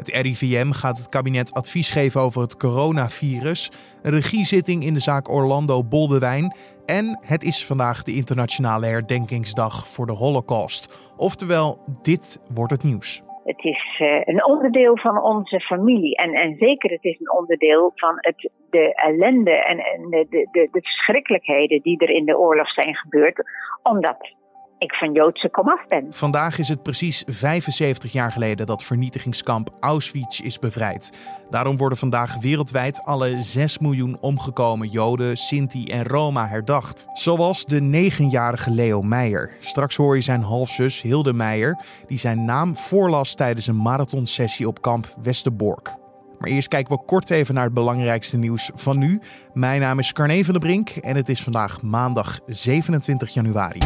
Het RIVM gaat het kabinet advies geven over het coronavirus, een regiezitting in de zaak Orlando Boldewijn en het is vandaag de internationale herdenkingsdag voor de Holocaust. Oftewel, dit wordt het nieuws. Het is uh, een onderdeel van onze familie. En, en zeker, het is een onderdeel van het, de ellende en, en de, de, de verschrikkelijkheden die er in de oorlog zijn gebeurd. Omdat ik van Joodse komaf ben. Vandaag is het precies 75 jaar geleden dat vernietigingskamp Auschwitz is bevrijd. Daarom worden vandaag wereldwijd alle 6 miljoen omgekomen Joden, Sinti en Roma herdacht. Zoals de 9-jarige Leo Meijer. Straks hoor je zijn halfzus Hilde Meijer, die zijn naam voorlas tijdens een marathonsessie op kamp Westerbork. Maar eerst kijken we kort even naar het belangrijkste nieuws van nu. Mijn naam is Carne van der Brink en het is vandaag maandag 27 januari.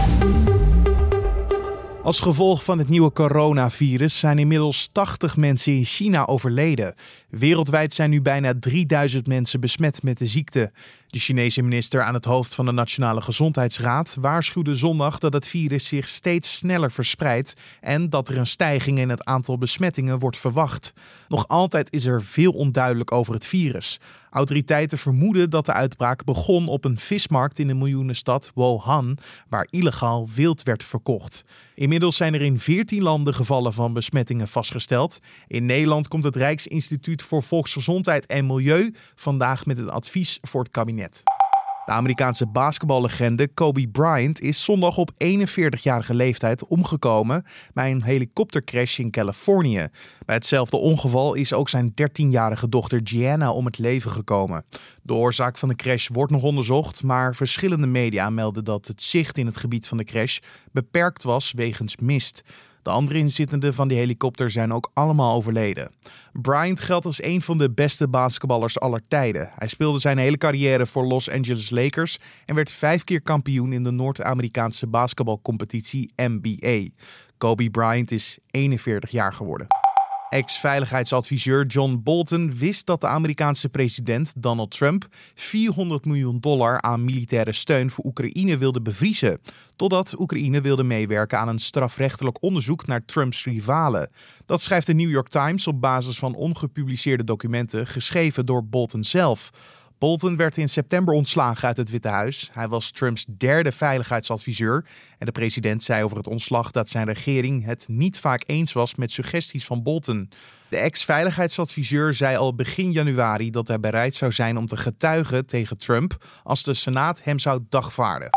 Als gevolg van het nieuwe coronavirus zijn inmiddels 80 mensen in China overleden. Wereldwijd zijn nu bijna 3000 mensen besmet met de ziekte. De Chinese minister aan het hoofd van de Nationale Gezondheidsraad waarschuwde zondag dat het virus zich steeds sneller verspreidt en dat er een stijging in het aantal besmettingen wordt verwacht. Nog altijd is er veel onduidelijk over het virus. Autoriteiten vermoeden dat de uitbraak begon op een vismarkt in de miljoenenstad Wuhan, waar illegaal wild werd verkocht. Inmiddels zijn er in 14 landen gevallen van besmettingen vastgesteld. In Nederland komt het Rijksinstituut voor Volksgezondheid en Milieu vandaag met een advies voor het kabinet. De Amerikaanse basketballegende Kobe Bryant is zondag op 41-jarige leeftijd omgekomen bij een helikoptercrash in Californië. Bij hetzelfde ongeval is ook zijn 13-jarige dochter Gianna om het leven gekomen. De oorzaak van de crash wordt nog onderzocht, maar verschillende media melden dat het zicht in het gebied van de crash beperkt was wegens mist. De andere inzittenden van die helikopter zijn ook allemaal overleden. Bryant geldt als een van de beste basketballers aller tijden. Hij speelde zijn hele carrière voor Los Angeles Lakers en werd vijf keer kampioen in de Noord-Amerikaanse basketbalcompetitie NBA. Kobe Bryant is 41 jaar geworden. Ex-veiligheidsadviseur John Bolton wist dat de Amerikaanse president Donald Trump 400 miljoen dollar aan militaire steun voor Oekraïne wilde bevriezen. Totdat Oekraïne wilde meewerken aan een strafrechtelijk onderzoek naar Trumps rivalen. Dat schrijft de New York Times op basis van ongepubliceerde documenten geschreven door Bolton zelf. Bolton werd in september ontslagen uit het Witte Huis. Hij was Trumps derde veiligheidsadviseur. En de president zei over het ontslag dat zijn regering het niet vaak eens was met suggesties van Bolton. De ex-veiligheidsadviseur zei al begin januari dat hij bereid zou zijn om te getuigen tegen Trump als de Senaat hem zou dagvaarden.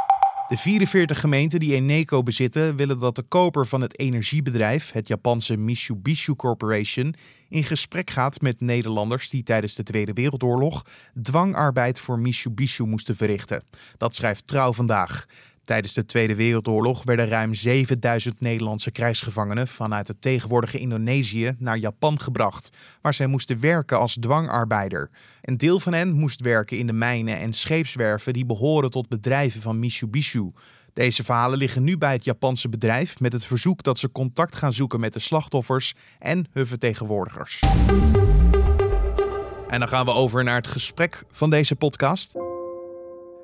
De 44 gemeenten die Eneco bezitten willen dat de koper van het energiebedrijf, het Japanse Mitsubishi Corporation, in gesprek gaat met Nederlanders die tijdens de Tweede Wereldoorlog dwangarbeid voor Mitsubishi moesten verrichten. Dat schrijft Trouw vandaag. Tijdens de Tweede Wereldoorlog werden ruim 7000 Nederlandse krijgsgevangenen vanuit het tegenwoordige Indonesië naar Japan gebracht, waar zij moesten werken als dwangarbeider. Een deel van hen moest werken in de mijnen en scheepswerven die behoren tot bedrijven van Mitsubishi. Deze verhalen liggen nu bij het Japanse bedrijf met het verzoek dat ze contact gaan zoeken met de slachtoffers en hun vertegenwoordigers. En dan gaan we over naar het gesprek van deze podcast.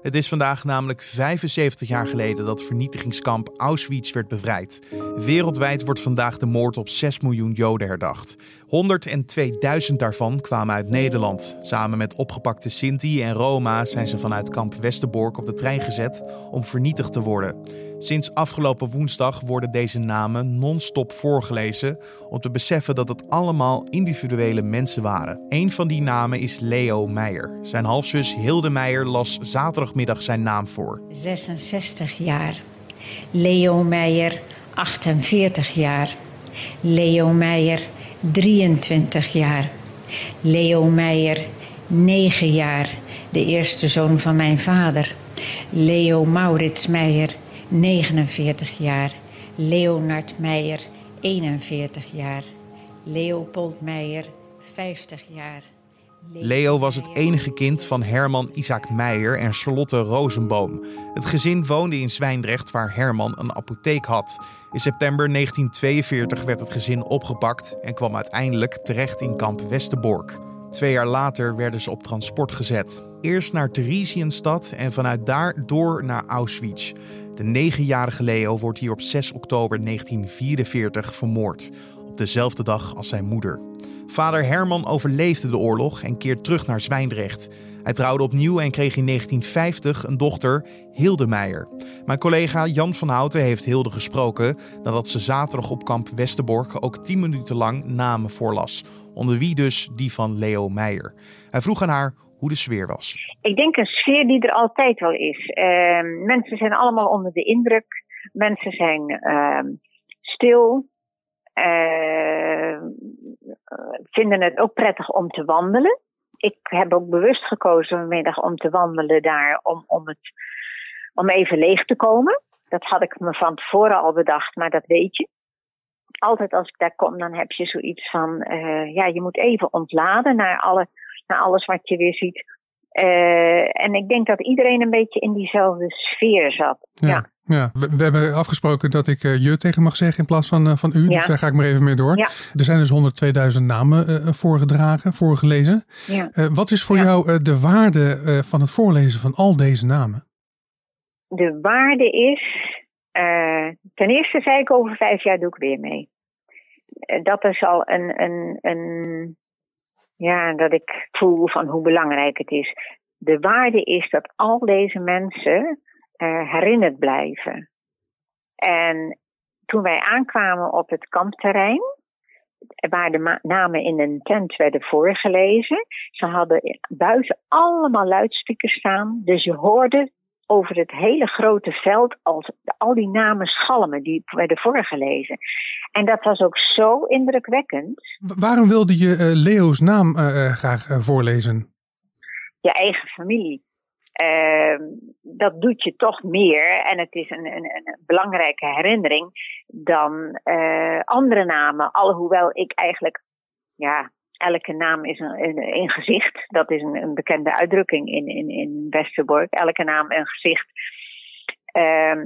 Het is vandaag namelijk 75 jaar geleden dat vernietigingskamp Auschwitz werd bevrijd. Wereldwijd wordt vandaag de moord op 6 miljoen Joden herdacht. 102.000 daarvan kwamen uit Nederland. Samen met opgepakte Sinti en Roma zijn ze vanuit kamp Westerbork op de trein gezet om vernietigd te worden. Sinds afgelopen woensdag worden deze namen non-stop voorgelezen om te beseffen dat het allemaal individuele mensen waren. Een van die namen is Leo Meijer. Zijn halfzus Hilde Meijer las zaterdagmiddag zijn naam voor. 66 jaar. Leo Meijer, 48 jaar. Leo Meijer, 23 jaar. Leo Meijer, 9 jaar. De eerste zoon van mijn vader. Leo Maurits Meijer, 49 jaar. Leonard Meijer, 41 jaar. Leopold Meijer, 50 jaar. Leo was het enige kind van Herman Isaac Meijer en Charlotte Rozenboom. Het gezin woonde in Zwijndrecht waar Herman een apotheek had. In september 1942 werd het gezin opgepakt en kwam uiteindelijk terecht in kamp Westerbork. Twee jaar later werden ze op transport gezet. Eerst naar Theresienstad en vanuit daar door naar Auschwitz. De negenjarige Leo wordt hier op 6 oktober 1944 vermoord, op dezelfde dag als zijn moeder. Vader Herman overleefde de oorlog en keert terug naar Zwijndrecht. Hij trouwde opnieuw en kreeg in 1950 een dochter, Hilde Meijer. Mijn collega Jan van Houten heeft Hilde gesproken nadat ze zaterdag op kamp Westerbork ook 10 minuten lang namen voorlas. Onder wie dus die van Leo Meijer. Hij vroeg aan haar hoe de sfeer was. Ik denk een sfeer die er altijd wel is. Ehm, mensen zijn allemaal onder de indruk. Mensen zijn ehm, stil. Uh, vinden het ook prettig om te wandelen. Ik heb ook bewust gekozen vanmiddag om te wandelen daar om, om, het, om even leeg te komen. Dat had ik me van tevoren al bedacht, maar dat weet je. Altijd als ik daar kom, dan heb je zoiets van, uh, ja, je moet even ontladen naar, alle, naar alles wat je weer ziet. Uh, en ik denk dat iedereen een beetje in diezelfde sfeer zat. ja. Ja, we, hebben afgesproken dat ik uh, je tegen mag zeggen in plaats van, uh, van u. Dus daar ga ik maar even mee door. Er zijn dus 102.000 namen voorgedragen, voorgelezen. Ja. wat is voor jou de waarde van het voorlezen van al deze namen? De waarde is, ten eerste zei ik over vijf jaar doe ik weer mee. dat is al een, een, een, ja, dat ik voel van hoe belangrijk het is. De waarde is dat al deze mensen uh, herinnerd blijven. En toen wij aankwamen op het kampterrein, waar de namen in een tent werden voorgelezen, ze hadden buiten allemaal luidsprekers staan. Dus je hoorde over het hele grote veld als al die namen schalmen die werden voorgelezen. En dat was ook zo indrukwekkend. Waarom wilde je uh, Leo's naam uh, graag voorlezen? Je eigen familie. Uh, dat doet je toch meer en het is een, een, een belangrijke herinnering dan andere namen. Alhoewel ik eigenlijk, ja, elke naam is een, een, gezicht. Dat is een, een, bekende uitdrukking in, in, in Westerbork. Elke naam een gezicht. Uh,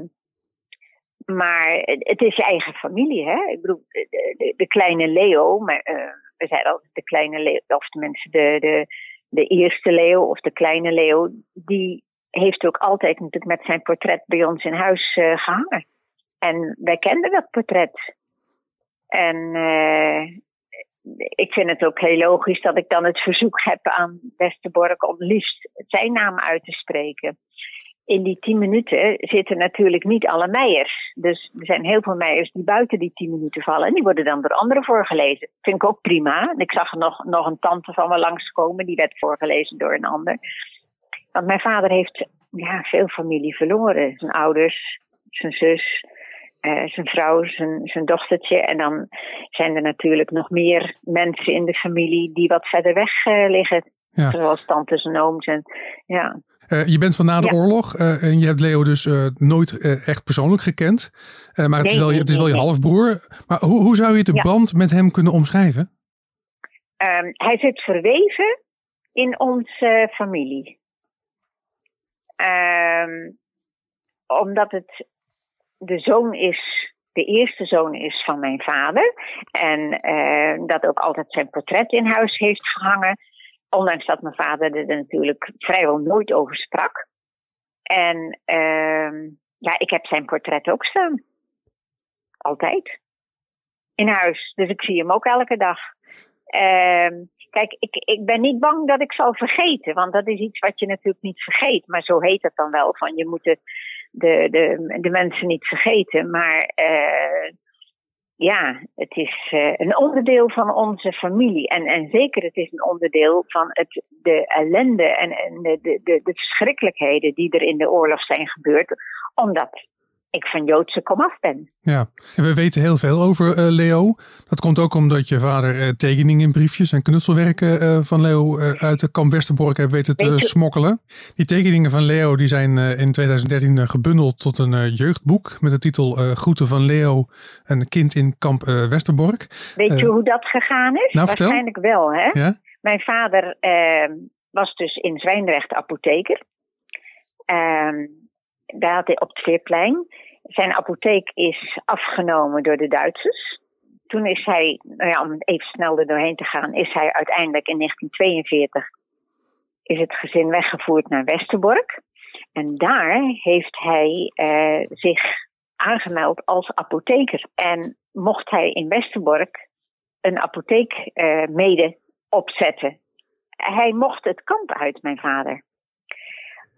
maar het is je eigen familie, hè? Ik bedoel, de, de, de kleine Leo, maar, uh, we zeiden altijd de kleine Leo, of de, de, de eerste leeuw of de kleine leeuw, die heeft ook altijd natuurlijk met zijn portret bij ons in huis uh, gehangen. En wij kenden dat portret. En uh, ik vind het ook heel logisch dat ik dan het verzoek heb aan Westerbork om liefst zijn naam uit te spreken in die tien minuten zitten natuurlijk niet alle meijers. Dus er zijn heel veel meijers die buiten die tien minuten vallen. En die worden dan door anderen voorgelezen. Vind ik ook prima. Ik zag nog, nog een tante van me langskomen. Die werd voorgelezen door een ander. Want mijn vader heeft ja, veel familie verloren. Zijn ouders, zijn zus, uh, zijn vrouw, zijn, zijn dochtertje. En dan zijn er natuurlijk nog meer mensen in de familie die wat verder weg uh, liggen. Ja. Zoals tantes en ooms. En, ja. Uh, je bent van na de oorlog en je hebt Leo dus nooit echt persoonlijk gekend. maar het, nee, is wel, het is wel je halfbroer. Maar hoe, hoe zou je de ja. band met hem kunnen omschrijven? Um, hij zit verweven in onze familie. Um, omdat het de zoon is, de eerste zoon is van mijn vader. En dat ook altijd zijn portret in huis heeft gehangen. Ondanks dat mijn vader er natuurlijk vrijwel nooit over sprak. En uh, ja, ik heb zijn portret ook staan. Altijd. In huis. Dus ik zie hem ook elke dag. Uh, kijk, ik, ik ben niet bang dat ik zal vergeten. Want dat is iets wat je natuurlijk niet vergeet. Maar zo heet het dan wel. Van je moet de, de, de, de mensen niet vergeten. Maar uh, ja, het is uh, een onderdeel van onze familie. En, en zeker, het is een onderdeel van het, de ellende en, en de, de, de, de verschrikkelijkheden die er in de oorlog zijn gebeurd. Omdat ik van Joodse komaf ben. Ja, en we weten heel veel over uh, Leo. Dat komt ook omdat je vader uh, tekeningen in briefjes en knutselwerken uh, van Leo uit de kamp Westerbork heeft weten te smokkelen. Die tekeningen van Leo die zijn in 2013 gebundeld tot een jeugdboek met de titel Groeten van Leo, een kind in kamp Westerbork. Weet je hoe dat gegaan is? Nou, Waarschijnlijk wel, hè? Ja? Mijn vader ehm, was dus in Zwijndrecht apotheker. Ehm, daar had hij op het Veerplein. Zijn apotheek is afgenomen door de Duitsers. Toen is hij, nou ja, om even snel er doorheen te gaan, is hij uiteindelijk in 1942 is het gezin weggevoerd naar Westerbork. En daar heeft hij uh, zich aangemeld als apotheker. En mocht hij in Westerbork een apotheek uh, mede opzetten. Hij mocht het kamp uit, mijn vader.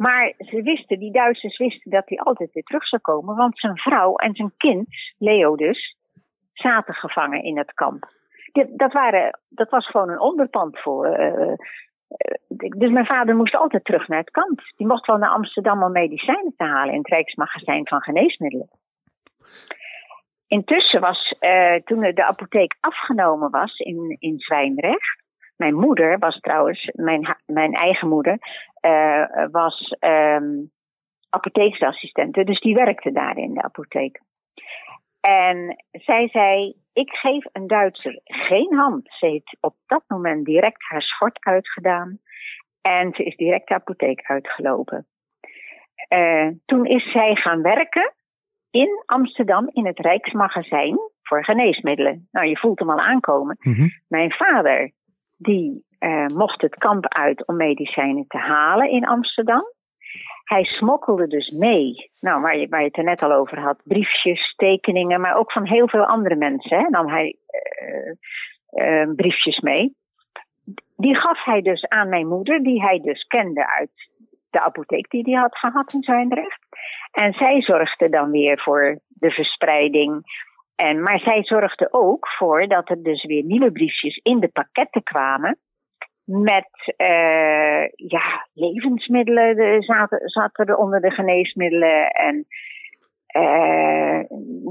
Maar ze wisten, die Duitsers wisten dat hij altijd weer terug zou komen, want zijn vrouw en zijn kind, Leo dus, zaten gevangen in het kamp. Dat, waren, dat was gewoon een onderpand voor. Uh, dus mijn vader moest altijd terug naar het kamp. Die mocht wel naar Amsterdam om medicijnen te halen in het Rijksmagazijn van Geneesmiddelen. Intussen was, toen de apotheek afgenomen was in, in Zwijndrecht. Mijn moeder was trouwens, mijn, mijn eigen moeder, uh, was um, apotheeksassistente, dus die werkte daar in de apotheek. En zij zei: Ik geef een Duitser geen hand. Ze heeft op dat moment direct haar schort uitgedaan. En ze is direct de apotheek uitgelopen. Uh, toen is zij gaan werken in Amsterdam in het Rijksmagazijn voor geneesmiddelen. Nou, je voelt hem al aankomen. Mhm. Mijn vader, die uh, mocht het kamp uit om medicijnen te halen in Amsterdam. Hij smokkelde dus mee, nou, waar je, waar je het er net al over had, briefjes, tekeningen, maar ook van heel veel andere mensen hè, nam hij uh, uh, briefjes mee. Die gaf hij dus aan mijn moeder, die hij dus kende uit de apotheek die hij had gehad in Zwijndrecht. En zij zorgde dan weer voor de verspreiding. En, maar zij zorgde ook voor dat er dus weer nieuwe briefjes in de pakketten kwamen met uh, ja, levensmiddelen de, zaten, zaten er onder de geneesmiddelen. En uh,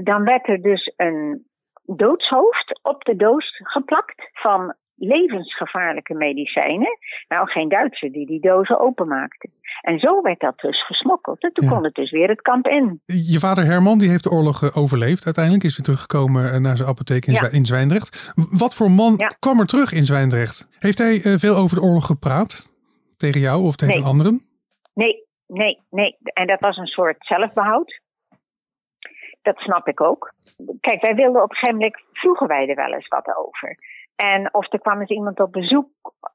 dan werd er dus een doodshoofd op de doos geplakt van levensgevaarlijke medicijnen. Nou, geen Duitser die die dozen openmaakte. En zo werd dat dus gesmokkeld. En toen kon het dus weer het kamp in. Je vader Herman die heeft de oorlog eh, overleefd. Uiteindelijk is weer teruggekomen eh, naar zijn apotheek in, ja. in Zwijndrecht. Wat voor man kwam er terug in Zwijndrecht? Heeft hij uh, veel over de oorlog gepraat? Tegen jou of tegen nee. anderen? Nee, nee, nee. En dat was een soort zelfbehoud. Dat snap ik ook. Kijk, wij wilden op een gegeven moment, vroegen wij er wel eens wat over. En of er kwam eens iemand op bezoek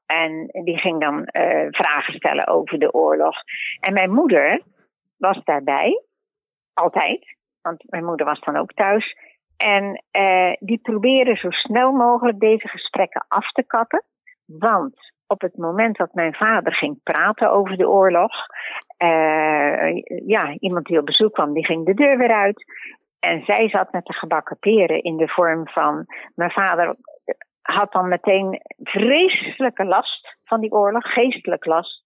en die ging dan uh, vragen stellen over de oorlog. En mijn moeder was daarbij, altijd, want mijn moeder was dan ook thuis. En uh, die probeerde zo snel mogelijk deze gesprekken af te kappen. Want op het moment dat mijn vader ging praten over de oorlog, uh, ja, iemand die op bezoek kwam, die ging de deur weer uit. En zij zat met de gebakken peren in de vorm van mijn vader had dan meteen vreselijke last van die oorlog, geestelijk last.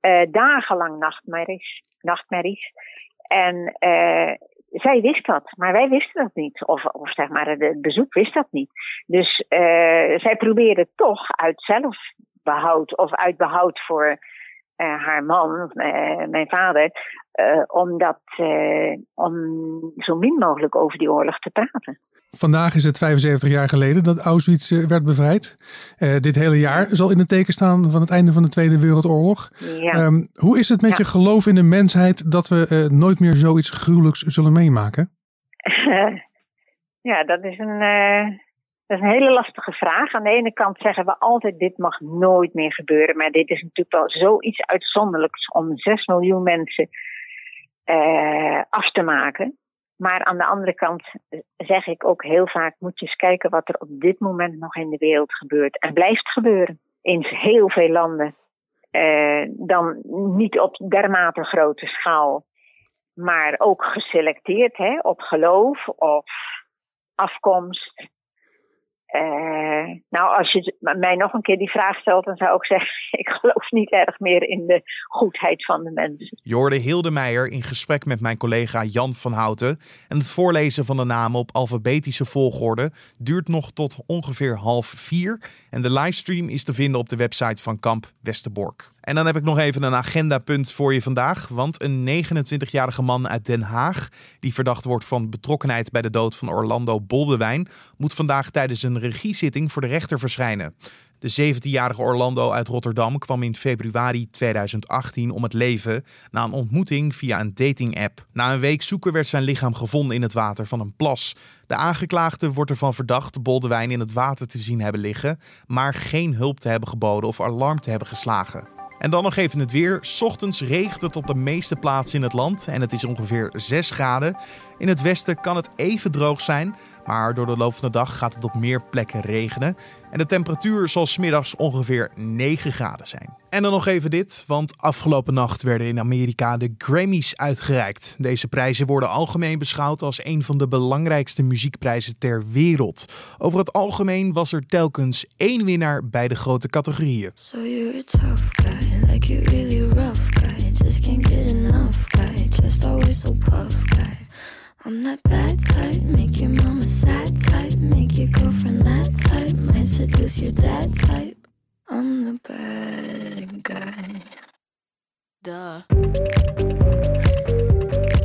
Uh, dagenlang nachtmerries. nachtmerries. En uh, zij wist dat, maar wij wisten dat niet. Of, of zeg maar, het bezoek wist dat niet. Dus uh, zij probeerde toch uit zelfbehoud of uit behoud voor haar man, mijn vader, om, dat, om zo min mogelijk over die oorlog te praten. Vandaag is het 75 jaar geleden dat Auschwitz eh, werd bevrijd. Uh, dit hele jaar zal in het teken staan van het einde van de Tweede Wereldoorlog. Ja. Um, hoe is het met ja. je geloof in de mensheid dat we uh, nooit meer zoiets gruwelijks zullen meemaken? ja, dat is, een, dat is een hele lastige vraag. Aan de ene kant zeggen we altijd: dit mag nooit meer gebeuren. Maar dit is natuurlijk wel zoiets uitzonderlijks om 6 miljoen mensen af te maken. Maar aan de andere kant zeg ik ook heel vaak: moet je eens kijken wat er op dit moment nog in de wereld gebeurt. En blijft gebeuren. In heel veel landen. Uh, dan niet op dermate grote schaal. Maar ook geselecteerd hè, op geloof of afkomst. Uh, nou, als je mij nog een keer die vraag stelt, dan zou ik zeggen: ik geloof niet erg meer in de goedheid van de mensen. Jorde Hilde Meijer in gesprek met mijn collega Jan van Houten. En het voorlezen van de namen op alfabetische volgorde duurt nog tot ongeveer half vier. En de livestream is te vinden op de website van Kamp Westerbork. En dan heb ik nog even een agendapunt voor je vandaag. Want een 29-jarige man uit Den Haag, die verdacht wordt van betrokkenheid bij de dood van Orlando Boldewijn, moet vandaag tijdens een regiezitting voor de rechter verschijnen. De 17-jarige Orlando uit Rotterdam kwam in februari 2018 om het leven na een ontmoeting via een dating-app. Na een week zoeken werd zijn lichaam gevonden in het water van een plas. De aangeklaagde wordt ervan verdacht Boldewijn in het water te zien hebben liggen, maar geen hulp te hebben geboden of alarm te hebben geslagen. En dan nog even het weer. Ochtends regent het op de meeste plaatsen in het land en het is ongeveer 6 graden. In het westen kan het even droog zijn, Maar door de loop van de dag gaat het op meer plekken regenen. En de temperatuur zal smiddags ongeveer 9 graden zijn. En dan nog even dit, want afgelopen nacht werden in Amerika de Grammys uitgereikt. Deze prijzen worden algemeen beschouwd als een van de belangrijkste muziekprijzen ter wereld. Over het algemeen was er telkens één winnaar bij de grote categorieën. So you're a tough guy, like you really rough guy. Just can't get enough guy, just always so puff guy. I'm that bad type, make your mama sad type, make your girlfriend mad type, might seduce your dad type. I'm the bad guy. Duh.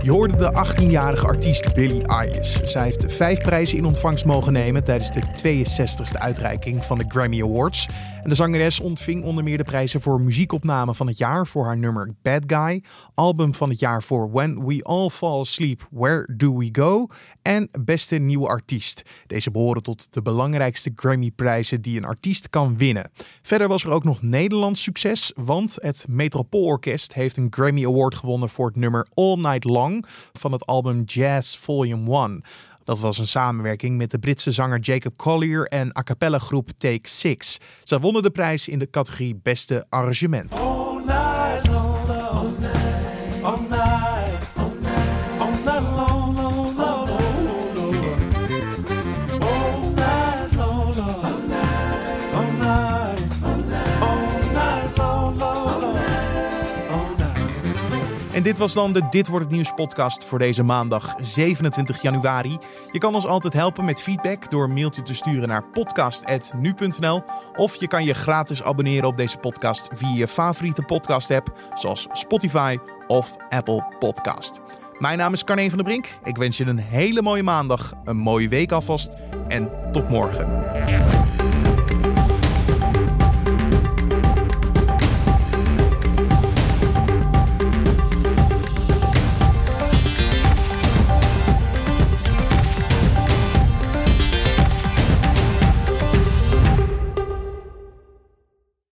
Je hoorde de 18-jarige artiest Billie Eilish. Zij heeft vijf prijzen in ontvangst mogen nemen tijdens de 62e uitreiking van de Grammy Awards. En de zangeres ontving onder meer de prijzen voor muziekopname van het jaar voor haar nummer Bad Guy, album van het jaar voor When We All Fall Asleep, Where Do We Go en beste nieuwe artiest. Deze behoren tot de belangrijkste Grammy-prijzen die een artiest kan winnen. Verder was er ook nog Nederlands succes, want het Metropoolorkest heeft een Grammy Award gewonnen voor het nummer All Night Long van het album Jazz Volume 1. Dat was een samenwerking met de Britse zanger Jacob Collier en a cappella groep Take Six. Zij wonnen de prijs in de categorie Beste Arrangement. Dit was dan de Dit wordt het nieuws podcast voor deze maandag 27 januari. Je kan ons altijd helpen met feedback door een mailtje te sturen naar podcast@nu.nl of je kan je gratis abonneren op deze podcast via je favoriete podcast app zoals Spotify of Apple Podcast. Mijn naam is Carne van der Brink. Ik wens je een hele mooie maandag, een mooie week alvast en tot morgen.